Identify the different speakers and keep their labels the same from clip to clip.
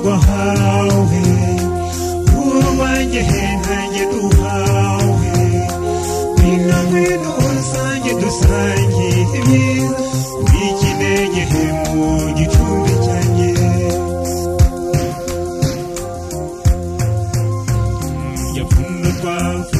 Speaker 1: rwahawe urubangehe ntange duhawe ngwino ngwino usange dusangire ibyiza wikinegehe mu gicumbi cyanjye yapfunda rwawe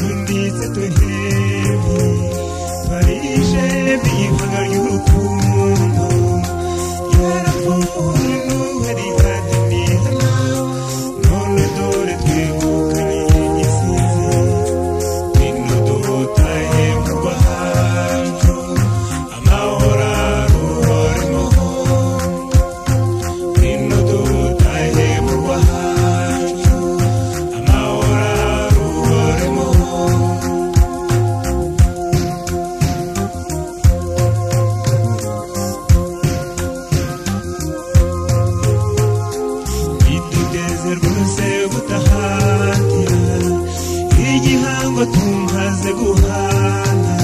Speaker 1: nkaze guhana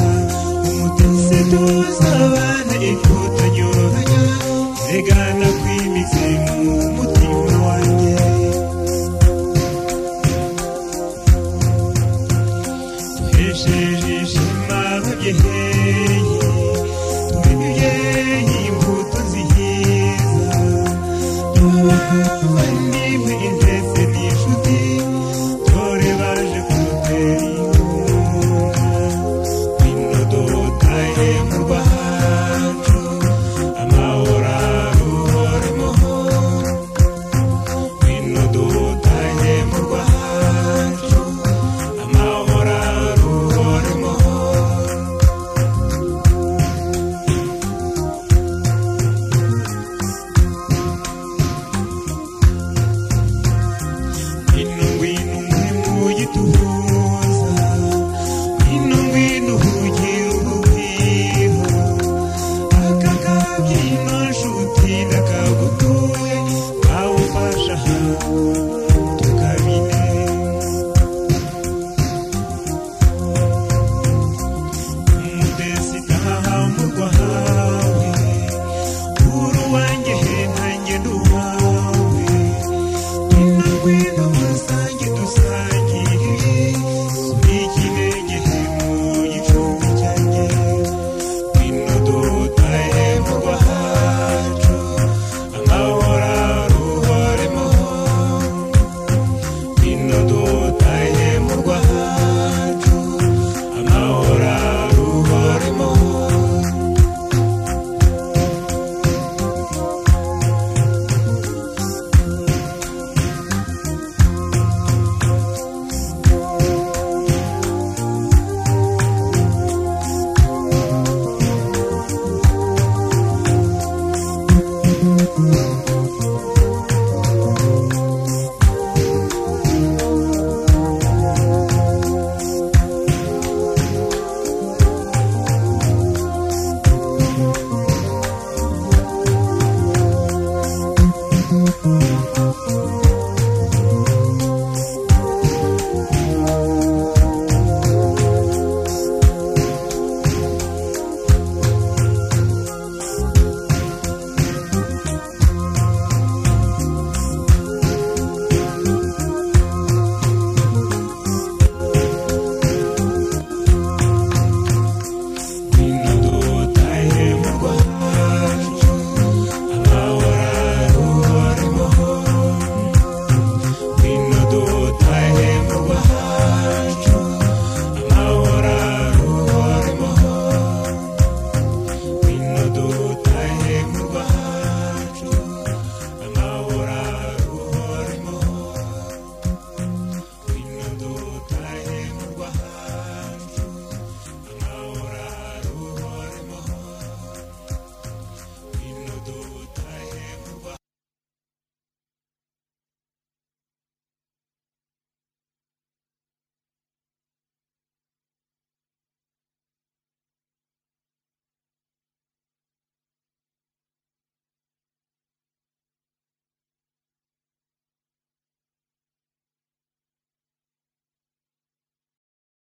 Speaker 1: umutesi tuzabana ifu tanyuranya zigana kwimize mu mutwe